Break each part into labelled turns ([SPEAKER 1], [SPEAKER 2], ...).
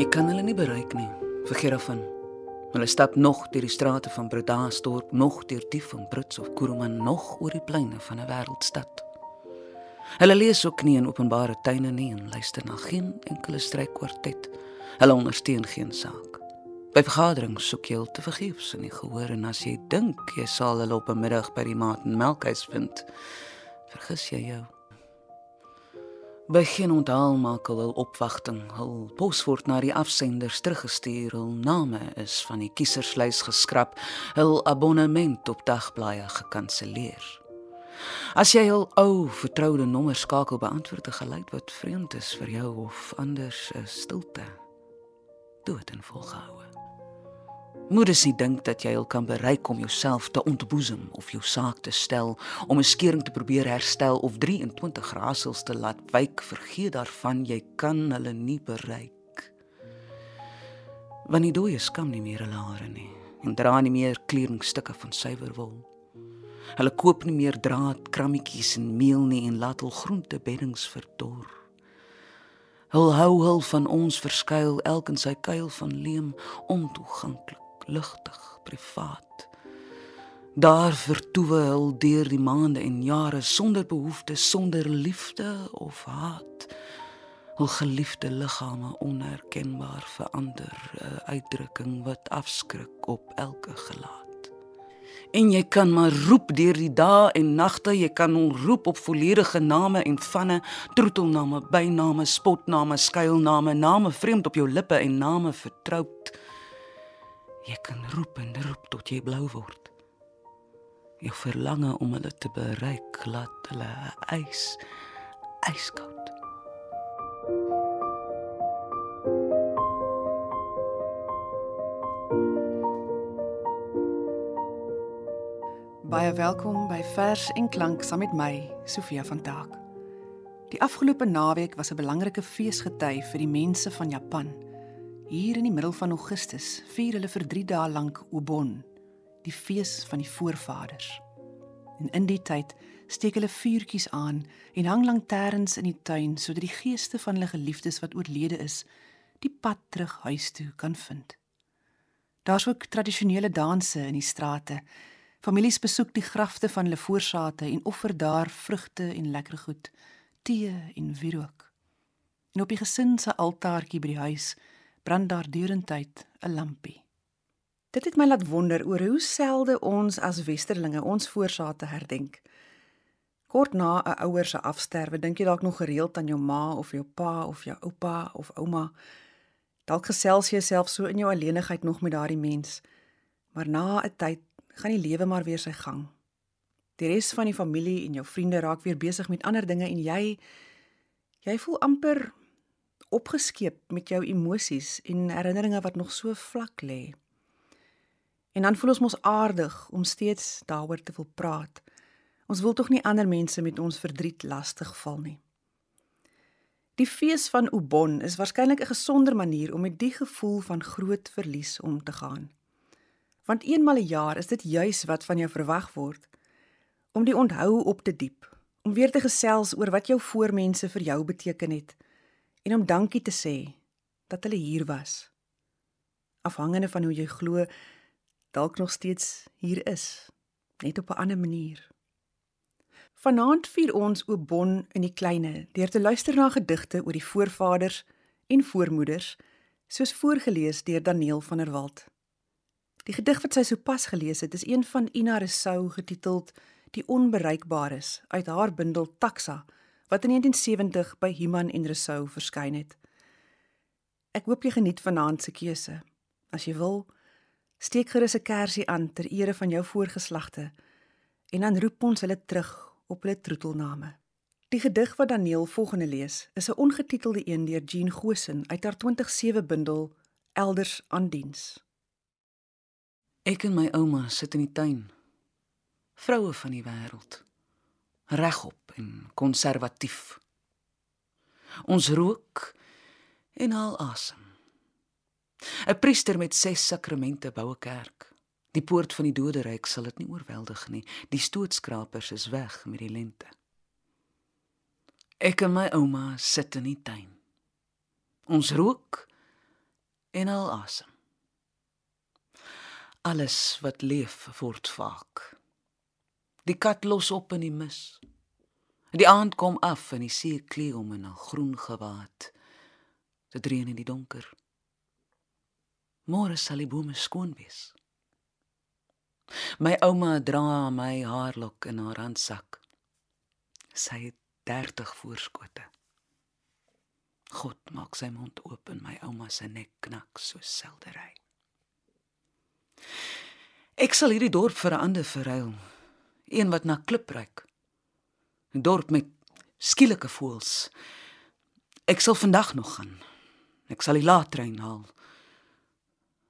[SPEAKER 1] Jy kan hulle nie bereik nie. Vergeet daarvan. Hulle stap nog deur die strate van Bredasdorp, nog deur die van Brits of Kuruman, nog oor die pleine van 'n wêreldstad. Hulle lees ook nie in openbare tuine nie en luister na geen enkele strykwartet. Hulle ondersteun geen saak. By vergaderings soek jy te vergeefs in die gehoor en as jy dink jy sal hulle op 'n middag by die maat en melkhuis vind, vergis jy jou. Begin onthaal maak hul opwagting. Hul pos word na die afsenders teruggestuur. Hul name is van die kieserslys geskraap. Hul abonnement op dagblaaie gekanselleer. As jy hul ou vertroude nommer skakel beantwoord 'n geluid wat vreemd is vir jou of anders 'n stilte. Dood en volgehoue. Moeders nie dink dat jy al kan bereik om jouself te ontboesem of jou saak te stel om 'n skering te probeer herstel of 23 rasels te laat wyk vergeet daarvan jy kan hulle nie bereik. Die dooie skam nie meer hulle hare nie en dra nie meer kledingstukke van suiwer wol hulle koop nie meer draad krammetjies en meel nie en laat hul groente beddings verdor. Hul hou hul van ons verskuil elk in sy kuil van leem ontoeganklik ligtig, privaat. Daar vertoewe hul deur die maande en jare sonder behoeftes, sonder liefde of haat. Hul geliefde liggame onherkenbaar verander, 'n uitdrukking wat afskrik op elke gelaat. En jy kan maar roep deur die dae en nagte, jy kan hom roep op volledige name en vanne, troetelname, byname, spotname, skuilname, name vreemd op jou lippe en name vertroud. Jy kan roep en roep tot jy blou word. Jou verlange om hulle te bereik laat hulle ys yskoud.
[SPEAKER 2] Baie welkom by Vers en Klank saam met my, Sofia van Taak. Die afgelope naweek was 'n belangrike feesgety vir die mense van Japan. Hier in die middel van Augustus vier hulle vir 3 dae lank Obon, die fees van die voorvaders. En in die tyd steek hulle vuurtjies aan en hang lanterns in die tuin sodat die geeste van hulle geliefdes wat oorlede is, die pad terug huis toe kan vind. Daar's ook tradisionele danse in die strate. Families besoek die grafte van hulle voorsate en offer daar vrugte en lekker goed, tee en wierook. En op die gesin se altaartjie by die huis brand daar deurentyd 'n lampie. Dit het my laat wonder oor hoe selde ons as westerlinge ons voorsate herdenk. Kort na 'n ouer se afsterwe, dink jy dalk nog gereeld aan jou ma of jou pa of jou oupa of ouma. Dalk gesels jy self so in jou alleenigheid nog met daardie mens. Maar na 'n tyd gaan die lewe maar weer sy gang. Die res van die familie en jou vriende raak weer besig met ander dinge en jy jy voel amper opgeskeep met jou emosies en herinneringe wat nog so vlak lê. En dan voel ons mos aardig om steeds daaroor te wil praat. Ons wil tog nie ander mense met ons verdriet lastig val nie. Die fees van Ubon is waarskynlik 'n gesonder manier om met die gevoel van groot verlies om te gaan. Want eenmal 'n jaar is dit juis wat van jou verwag word om die onthou op te diep, om weer te gesels oor wat jou voormense vir jou beteken het en om dankie te sê dat hulle hier was. Afhangende van hoe jy glo, dalk nog steeds hier is, net op 'n ander manier. Vanaand vier ons Obon in die kleine deur te luister na gedigte oor die voorvaders en voormoeders, soos voorgeles deur Daniel van der Walt. Die gedig wat sy sopas gelees het, is een van Ina Resou getiteld Die onbereikbares uit haar bundel Taxa wat in 1970 by Human en Resou verskyn het. Ek hoop jy geniet vanaand se keuse. As jy wil, steek gerus 'n kersie aan ter ere van jou voorgeslagte en dan roep ons hulle terug op hulle troetelname. Die gedig wat Daniel volgende lees, is 'n ongetitelde een deur Jean Gosen uit haar 2007 bundel Elders aan diens.
[SPEAKER 1] Ek en my ouma sit in die tuin. Vroue van die wêreld regop en konservatief. Ons rook en haal asem. 'n Priester met ses sakramente bou 'n kerk. Die poort van die doderyk sal dit nie oorweldig nie. Die stootskrapers is weg met die lente. Ek en my ouma sit in die tuin. Ons rook en al asem. Alles wat leef word vaak. Die kat los op in die mis. Die aand kom af en die see klee om in 'n groen gewaad. Dit reën in die donker. Môre sal die bome skoon wees. My ouma dra my haarlok in haar handsak. Sy het 30 voorskote. God maak sy mond oop en my ouma se nek knak so seldery. Ek sal hierdie dorp vir 'n ander verruil. Een wat na klip ruik. 'n Dorp met skielike voëls. Ek sal vandag nog gaan. Ek sal die laattrein haal.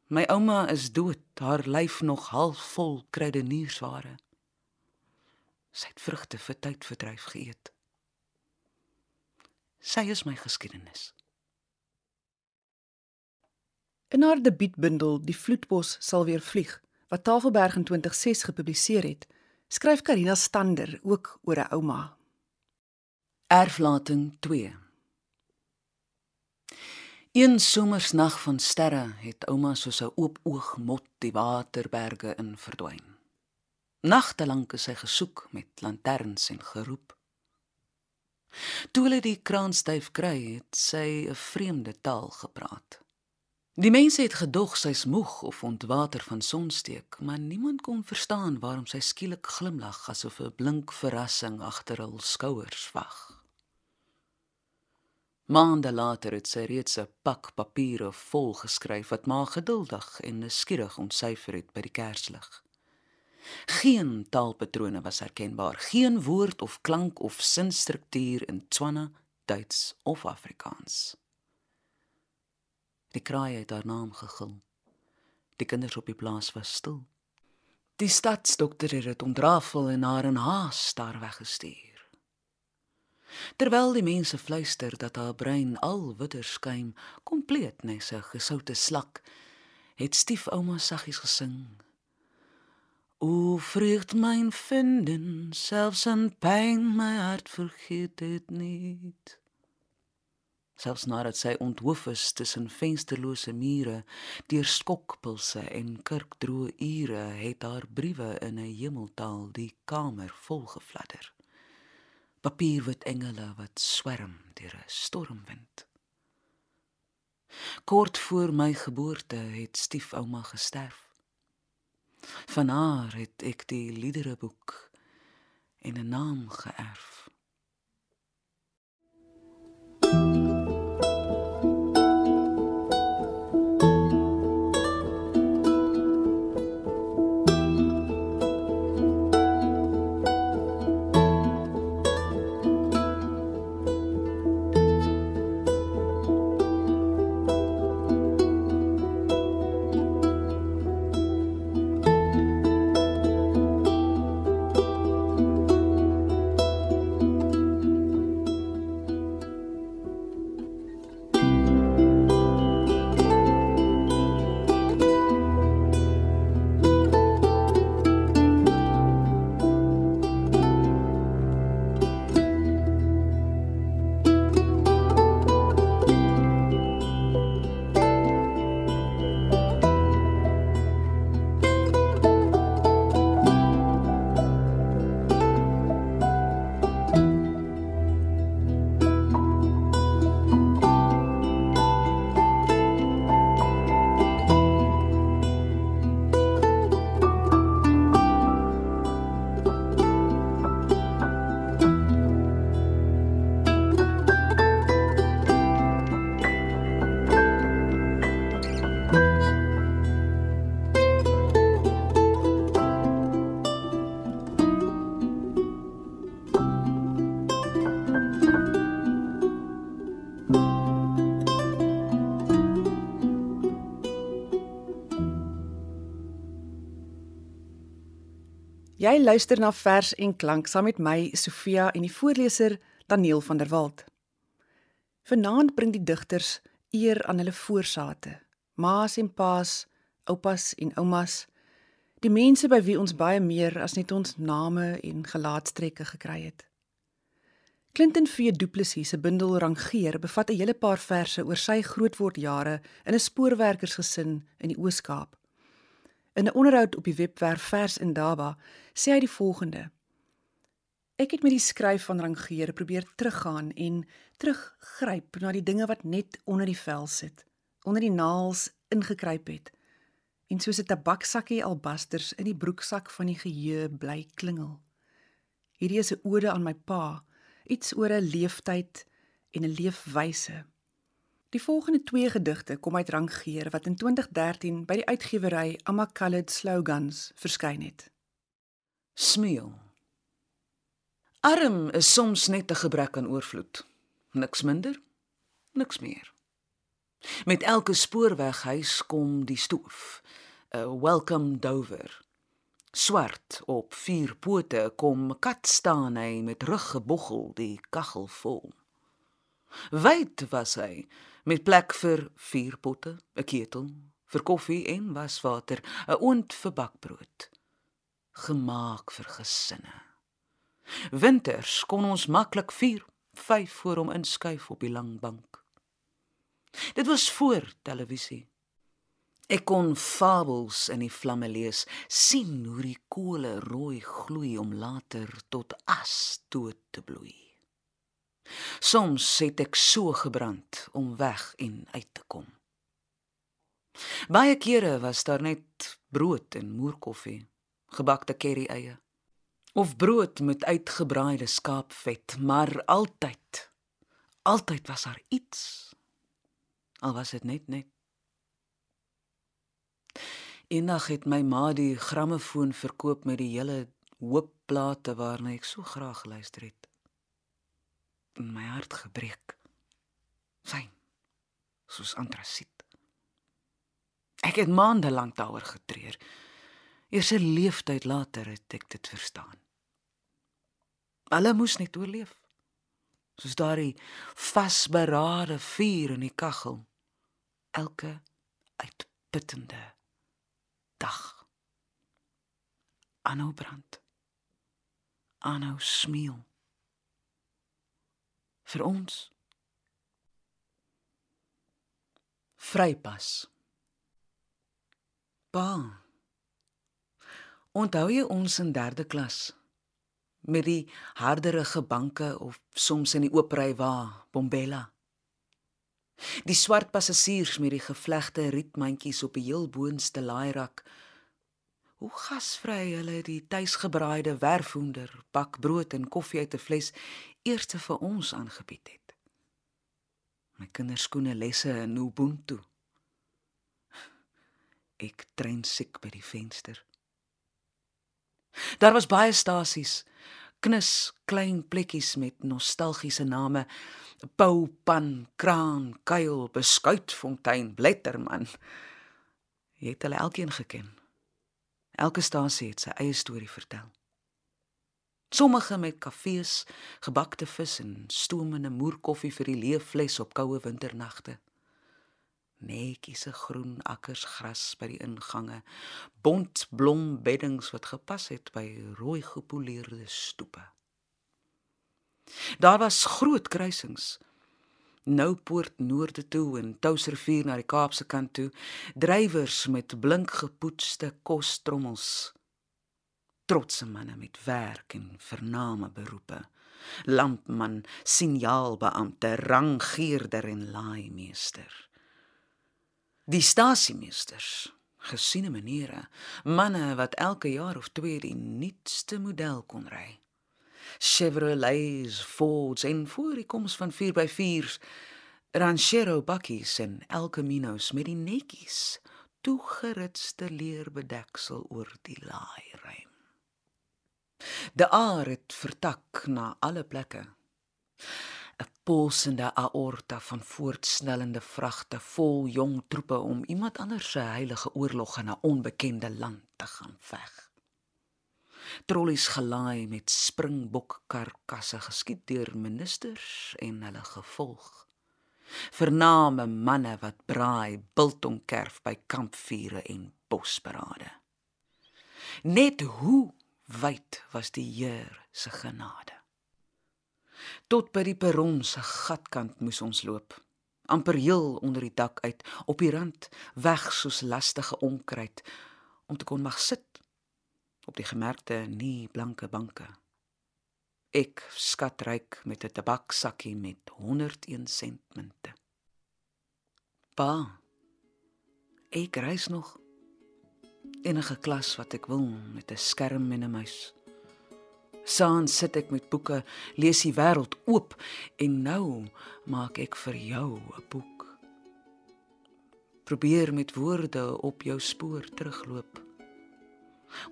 [SPEAKER 1] My ouma is dood, haar lyf nog half vol kruideniersware. Sy het vrugte vir tydverdryf geëet. Sy is my geskiedenis.
[SPEAKER 2] In haar debuutbundel Die vloedbos sal weer vlieg, wat Tafelberg in 2006 gepubliseer het, skryf Karina Stander ook oor 'n ouma.
[SPEAKER 1] Erflating 2 Een somersnag van sterre het ouma soos 'n oop oog mot die waterberge in verdwyn. Nagte lank is sy gesoek met lanterns en geroep. Toe hulle die kraanstyf kry, het sy 'n vreemde taal gepraat. Die mense het gedog sy's moeg of ontwater van sonsteek, maar niemand kon verstaan waarom sy skielik glimlag asof 'n blink verrassing agter hul skouers wag. Maande later het sy reeds 'n pak papiere vol geskryf wat maar geduldig en nuuskierig ontsyfer het by die kerslig. Geen taalpatrone was herkenbaar, geen woord of klank of sinstruktuur in Tswana, Duits of Afrikaans. Die kraai het haar naam gegil. Die kinders op die plaas was stil. Die stadsdokter het dit ontrafel en haar in haas daar weggestuur. Terwyl die mense fluister dat haar brein al witter skuim, kompleet nes 'n gesoute slak, het stiefouma saggies gesing. O vreugd myn vinden, selfs in pyn my hart vergeet dit nie selfs nadat sy onthoof is tussen vensterlose mure deur skokpulse en kerkdroë ure het haar briewe in 'n hemeltaal die kamer vol gefladder papierwit engele wat swerm deur 'n stormwind. Kort voor my geboorte het stiefouma gesterf. Van haar het ek die liedereboek en 'n naam geërf
[SPEAKER 2] Jy luister na vers en klank saam met my Sofia en die voorleser Daniel van der Walt. Vanaand bring die digters eer aan hulle voorsate, ma's en pa's, oupas en oumas, die mense by wie ons baie meer as net ons name en gelaatstrekke gekry het. Clinton V Du Plessis se bundel Rangeer bevat 'n hele paar verse oor sy grootwordjare in 'n spoorwerkersgesin in die Oos-Kaap. In 'n onderhoud op die webwerf Vers in Daba sê hy die volgende: Ek het met die skryf van Rangeer probeer teruggaan en teruggryp na die dinge wat net onder die vel sit, onder die naels ingekruip het. En soos 'n tabaksakkie albasters in die broeksak van die geheue bly klingel. Hierdie is 'n ode aan my pa, iets oor 'n leeftyd en 'n leefwyse. Die volgende twee gedigte kom uit Rangeer wat in 2013 by die uitgewery Amakalid Slogans verskyn het.
[SPEAKER 1] Smeel. Arm is soms net 'n gebrek aan oorvloed. Niks minder, niks meer. Met elke spoorweghuis kom die stoof, 'n welcome Dover. Swart op vier pote kom kat staan hy met rug geboggel die kaggel vol. Wyd was hy met plek vir vier potte, 'n ketel vir koffie en waswater, 'n oond vir bakbrood. Gemaak vir gesinne. Winters kon ons maklik 4, 5 voor hom inskuif op die lang bank. Dit was voor televisie. Ek kon fabels in die vlamme lees, sien hoe die kole rooi gloei om later tot as toe te bloei. Soms het ek so gebrand om weg en uit te kom. Baie kere was daar net brood en moerkoffie, gebakte curry eie of brood met uitgebraaide skaapvet, maar altyd altyd was daar iets. Al was dit net net. Eendag het my ma die grammofoon verkoop met die hele hoop plate waarna ek so graag luister het in my hart gebreek. Fyn. Soos antrasiet. Ek het maande lank daaroor getreur. Eers 'n leeftyd later het ek dit verstaan. Hulle moes net oorleef. Soos daardie vasberade vuur in die kaggel. Elke uitputtende dag. Aanhou brand. Aanhou smiel vir ons. Vrypas. Pa. Onthou jy ons in 3de klas met die harderige banke of soms in die oop ry wa, Bombella. Die swart passasiers met die gevlegte rietmandjies op die heel boonste laairak. Hoe gasvry hulle die tuisgebraaide werfhoender, bakbrood en koffie uit 'n fles eerste vir ons aangebied het. My kinderskoene lesse in Ubuntu. Ek trein siek by die venster. Daar was baie stasies, knus klein plekkies met nostalgiese name: Pau Pan, Kraan, Kuil, Beskuitfontein, Bletterman. Jy het hulle elkeen geken. Elke stasie het sy eie storie vertel. Sommige met kafees, gebakte vis en stoomende moerkoffie vir die leefles op koue winternagte. Netjies se groen akkers gras by die ingange, bont blombeddings wat gepas het by rooi gepoleerde stoepe. Daar was groot kruisings. Noupoort noorde toe en Touwsrivier na die Kaapse kant toe, drywers met blink gepoetste kostrommels trotse manne met werk en vername beroepe. Lampman, signaalbeampte, rangeerder en laaimeester. Die stasiemeesters, gesiene maniere, manne wat elke jaar of twee die nuutste model kon ry. Chevrolets, Fords en voor die koms van 4x4s, Ranchero bakkies en El Caminos met die netjies toegeritste leerbedeksel oor die laairy. De aar het vertak na alle plekke. 'n Pulsende aorta van voortsnellende vragte vol jong troepe om iemand anders se heilige oorlog in 'n onbekende land te gaan veg. Trollies gelaai met springbok karkasse geskiet deur ministers en hulle gevolg. Vername manne wat braai biltongkerf by kampvure en bosberade. Net hoe wyd was die Heer se genade. Tot by die perron se gatkant moes ons loop. amper heel onder die dak uit, op die rand, weg soos lastige onkruid om te kon mag sit op die gemerkte nie blanke banke. Ek skatryk met 'n tabaksakkie met 101 sent munte. Pa, ek reis nog enige klas wat ek wil met 'n skerm en 'n muis. Saans sit ek met boeke, lees die wêreld oop en nou maak ek vir jou 'n boek. Probeer met woorde op jou spoor terugloop.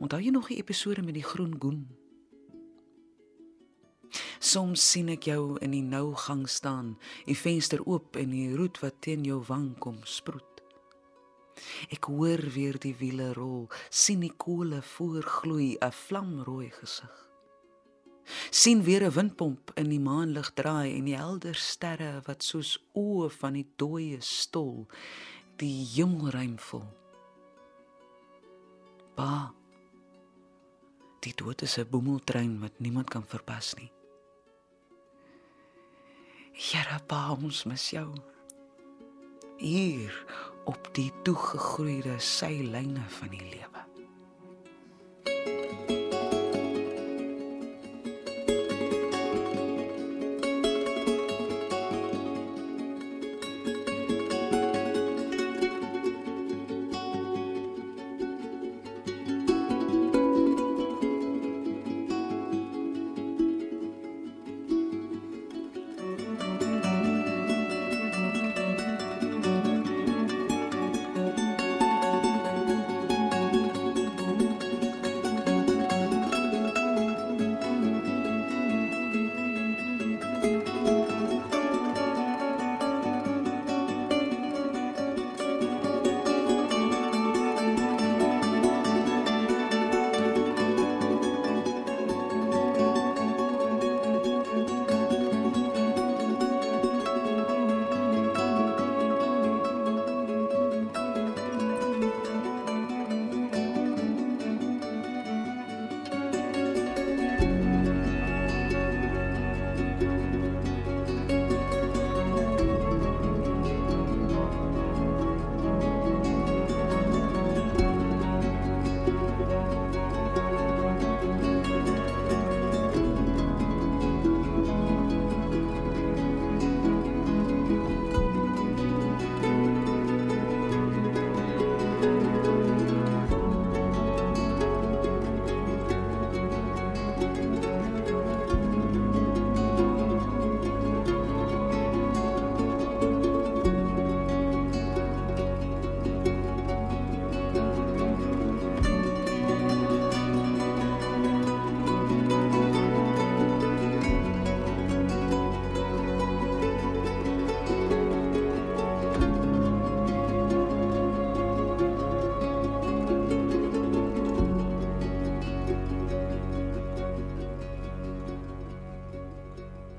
[SPEAKER 1] Onthou jy nog die episode met die groen goen? Soms sien ek jou in die nou gang staan, die venster oop en die roet wat teen jou wang kom sproet. Ek hoor weer die wiele rol, sien die kole voorgloei, 'n vlamrooi gesig. sien weer 'n windpomp in die maanlig draai en die helder sterre wat soos oë van die dooie stol die hemelruim vul. Pa, die dood is 'n boemeltrein wat niemand kan verpas nie. Here pa, ons mis jou. Hier op die toegegroeide seilyne van die lewe.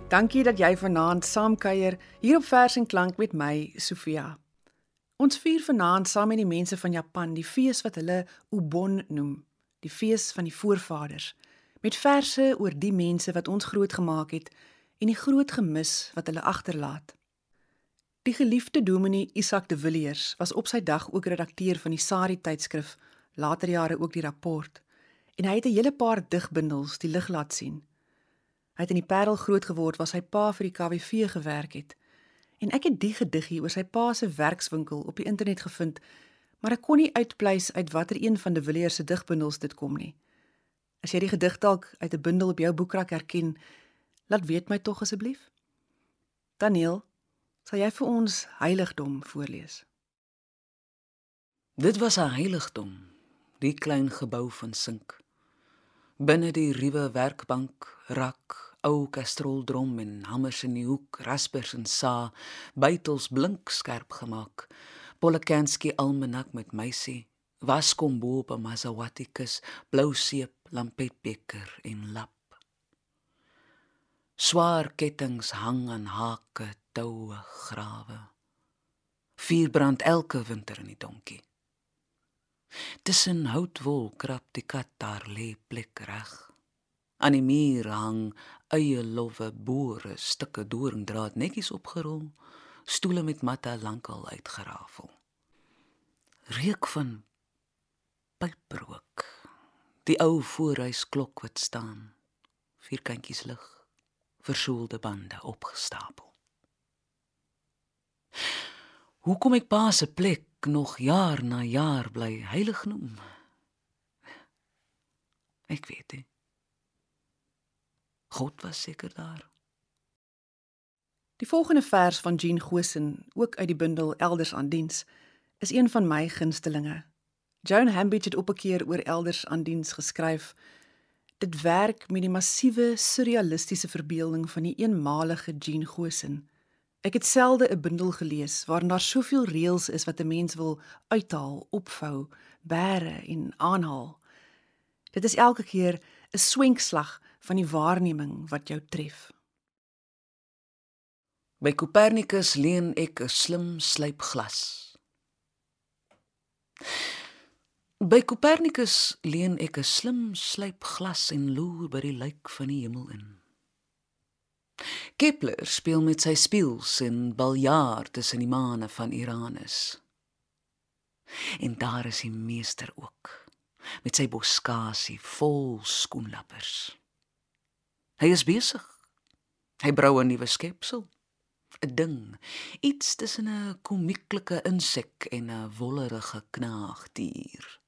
[SPEAKER 2] Dankie dat jy vanaand saamkuier hier op Vers en Klank met my, Sofia. Ons vier vanaand saam met die mense van Japan die fees wat hulle Ubon noem, die fees van die voorvaders, met verse oor die mense wat ons grootgemaak het en die groot gemis wat hulle agterlaat. Die geliefde dominee Isak de Villiers was op sy dag ook redakteur van die Sari tydskrif, later jare ook die rapport, en hy het 'n hele paar digbundels die lig laat sien. Hy het in die Parel groot geword waar sy pa vir die KWV gewerk het. En ek het die gediggie oor sy pa se werkswinkel op die internet gevind, maar ek kon nie uitpleis uit watter een van die Villiers se digbundels dit kom nie. As jy die gedig dalk uit 'n bundel op jou boekrak herken, laat weet my tog asseblief. Daniel, sal jy vir ons heiligdom voorlees?
[SPEAKER 1] Dit was 'n heiligdom, die klein gebou van sink. Binne die ruwe werkbank, rak, ou kastroldrom en hamers in die hoek, raspers en sa, bytels blink skerp gemaak. Polekensky almanak met meisie, waskombo op 'n Maseratikus, blou seep, lampetbeker en lap. Swaar kettinge hang aan hake, toue, grawe. Vuur brand elke winter in die donkie. Tussen houtwol krap die kat daar lê plek reg Aan die muur hang eie lowwe boere, stukke doringdraad netjies opgerol, stoele met matte lankal uitgerafel. Reuk van pyprook. Die ou voorhuisklok wat staan. Vierkantjies lig, versoelde bande opgestapel. Hoekom ek pa se plek nog jaar na jaar bly heilig noem? Ek weet nie. God was seker daar.
[SPEAKER 2] Die volgende vers van Jean Gosen, ook uit die bundel Elders aan diens, is een van my gunstelinge. Joan Hambidge het op 'n keer oor Elders aan diens geskryf. Dit werk met die massiewe surrealistiese verbeelding van die eenmalige Jean Gosen. Ek het selde 'n bundel gelees waarin daar soveel reëls is wat 'n mens wil uithaal, opvou, bære en aanhaal. Dit is elke keer 'n swenkslag van die waarneming wat jou tref.
[SPEAKER 1] By Copernicus leen ek 'n slim slypglas. By Copernicus leen ek 'n slim slypglas en loer by die lyk van die hemel in. Kepler speel met sy spieëls en biljart tussen die maane van Uranus. En daar is die meester ook met sy boskasie vol skoenlappers. Hy is besig. Hy brou 'n nuwe skepsel. 'n ding, iets tussen 'n komieklike insek en 'n wollerige knaagdier.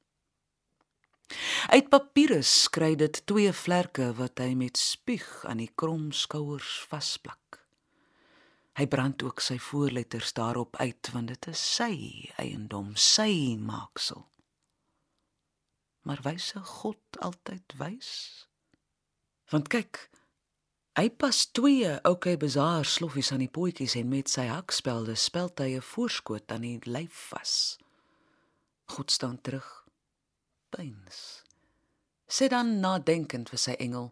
[SPEAKER 1] Uit papirus skry dit twee vlerke wat hy met spuug aan die krom skouers vasplak. Hy brand ook sy voorletters daarop uit want dit is sy eiendom, sy maaksel. Maar wyse God altyd wys? Want kyk, Hy pas twee okay bazaar sloffies aan die pootjies en met sy hakspelde speld hy 'n voorskoot aan die lyf vas. God staan terug. Pyns. Sê dan nadenkend vir sy engel: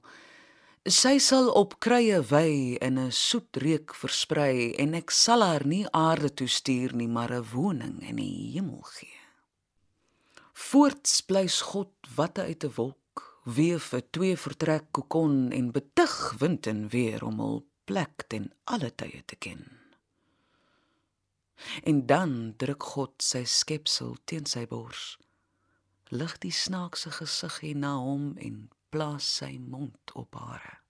[SPEAKER 1] Sy sal op krye wy in 'n soet reuk versprei en ek sal haar nie aarde toe stuur nie, maar 'n woning in die hemel gee. Voorts bly's God watte uit 'n wolk weef 'n twee vertrek kokon en betug wind en weer om hul plek ten alle tye te ken. En dan druk God sy skepsel teen sy bors. Lig die snaakse gesig hier na hom en plaas sy mond op haar.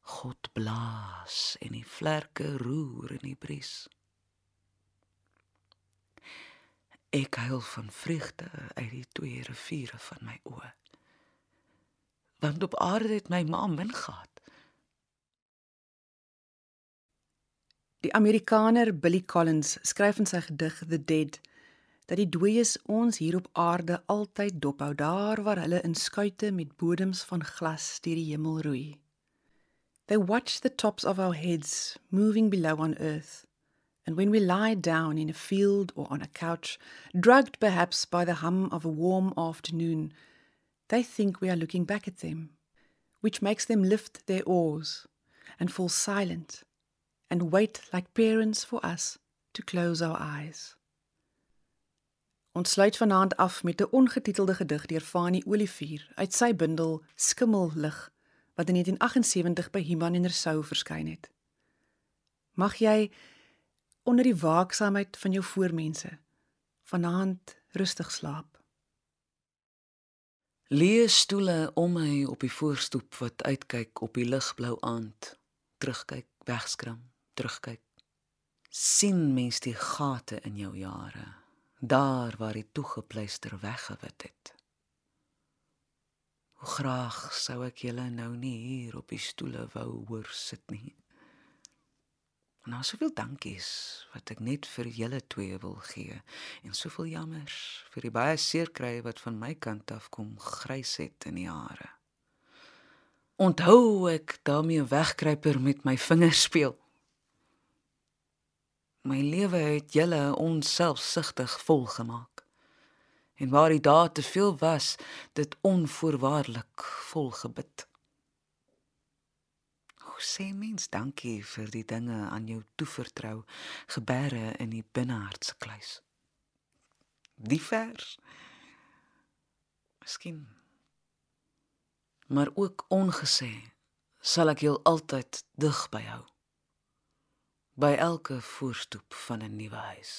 [SPEAKER 1] God blaas en die vlerke roer in die bries. Ek huil van vreugde uit die twee riviere van my oë. Want op aarde het my ma min gehad.
[SPEAKER 2] Die Amerikaner Billy Collins skryf in sy gedig The Dead dat die dooies ons hier op aarde altyd dophou daar waar hulle in skuite met bodems van glas deur die hemel roei. They watch the tops of our heads moving below on earth and when we lie down in a field or on a couch, drugged perhaps by the hum of a warm afternoon, they think we are looking back at them, which makes them lift their oars and fall silent and wait like parents for us to close our eyes. Ons sluit vanaand af met 'n ongetitelde gedig deur Fanie Olivier uit sy bundel Skimmellig wat in 1978 by Human en Rousseau verskyn het. Mag jy onder die waaksaamheid van jou voormense vanaand rustig slaap.
[SPEAKER 1] Lees stoele om my op die voorstoep wat uitkyk op die ligblou aand. Terugkyk, wegskram, terugkyk. sien mens die gate in jou jare, daar waar die toegepleister weggewit het. Hoe graag sou ek julle nou nie hier op die stoele wou hoor sit nie. Nou soveel dankies wat ek net vir julle twee wil gee en soveel jammers vir die baie seerkry wat van my kant af kom grys het in die hare. Onthou ek daarmee wegkruiper met my vingers speel. My lewe het julle onselfsugtig volgemaak. En waar die daad te veel was, dit onvoorwaardelik volgebid sê mens dankie vir die dinge aan jou toevertrou geberre in die binnehartse kluis. Die vers. Miskien Maar ook ongesê sal ek jou altyd dig by hou. By elke voorstoep van 'n nuwe huis.